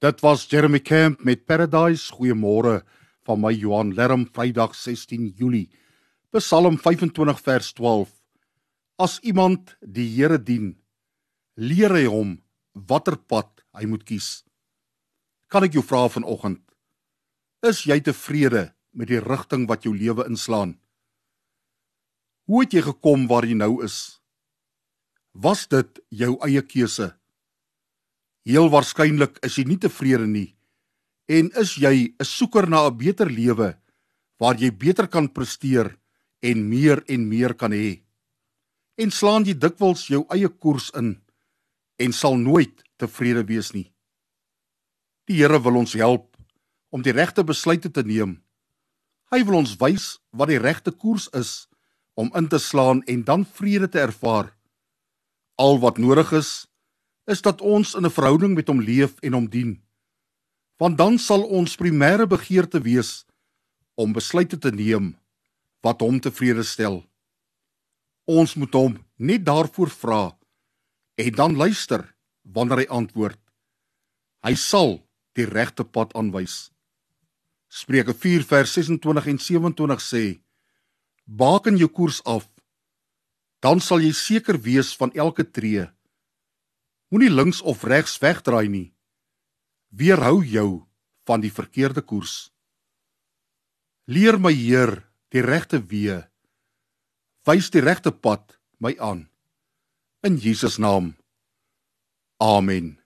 Dit was Jeremy Camp met Paradise. Goeiemôre van my Johan Lerm, Vrydag 16 Julie. Psalm 25 vers 12. As iemand die Here dien, leer hy hom watter pad hy moet kies. Kan ek jou vra vanoggend, is jy tevrede met die rigting wat jou lewe inslaan? Hoe het jy gekom waar jy nou is? Was dit jou eie keuse? Heel waarskynlik is jy nie tevrede nie en is jy 'n soeker na 'n beter lewe waar jy beter kan presteer en meer en meer kan hê. En slaan jy dikwels jou eie koers in en sal nooit tevrede wees nie. Die Here wil ons help om die regte besluite te neem. Hy wil ons wys wat die regte koers is om in te slaan en dan vrede te ervaar. Al wat nodig is, is dat ons in 'n verhouding met hom leef en hom dien. Want dan sal ons primêre begeerte wees om besluite te neem wat hom tevrede stel. Ons moet hom net daarvoor vra en dan luister wanneer hy antwoord. Hy sal die regte pad aanwys. Spreuke 4 vers 26 en 27 sê: Baken jou koers af, dan sal jy seker wees van elke tree. Moenie links of regs wegdraai nie. Weerhou jou van die verkeerde koers. Leer my Heer die regte weë. Wys die regte pad my aan. In Jesus naam. Amen.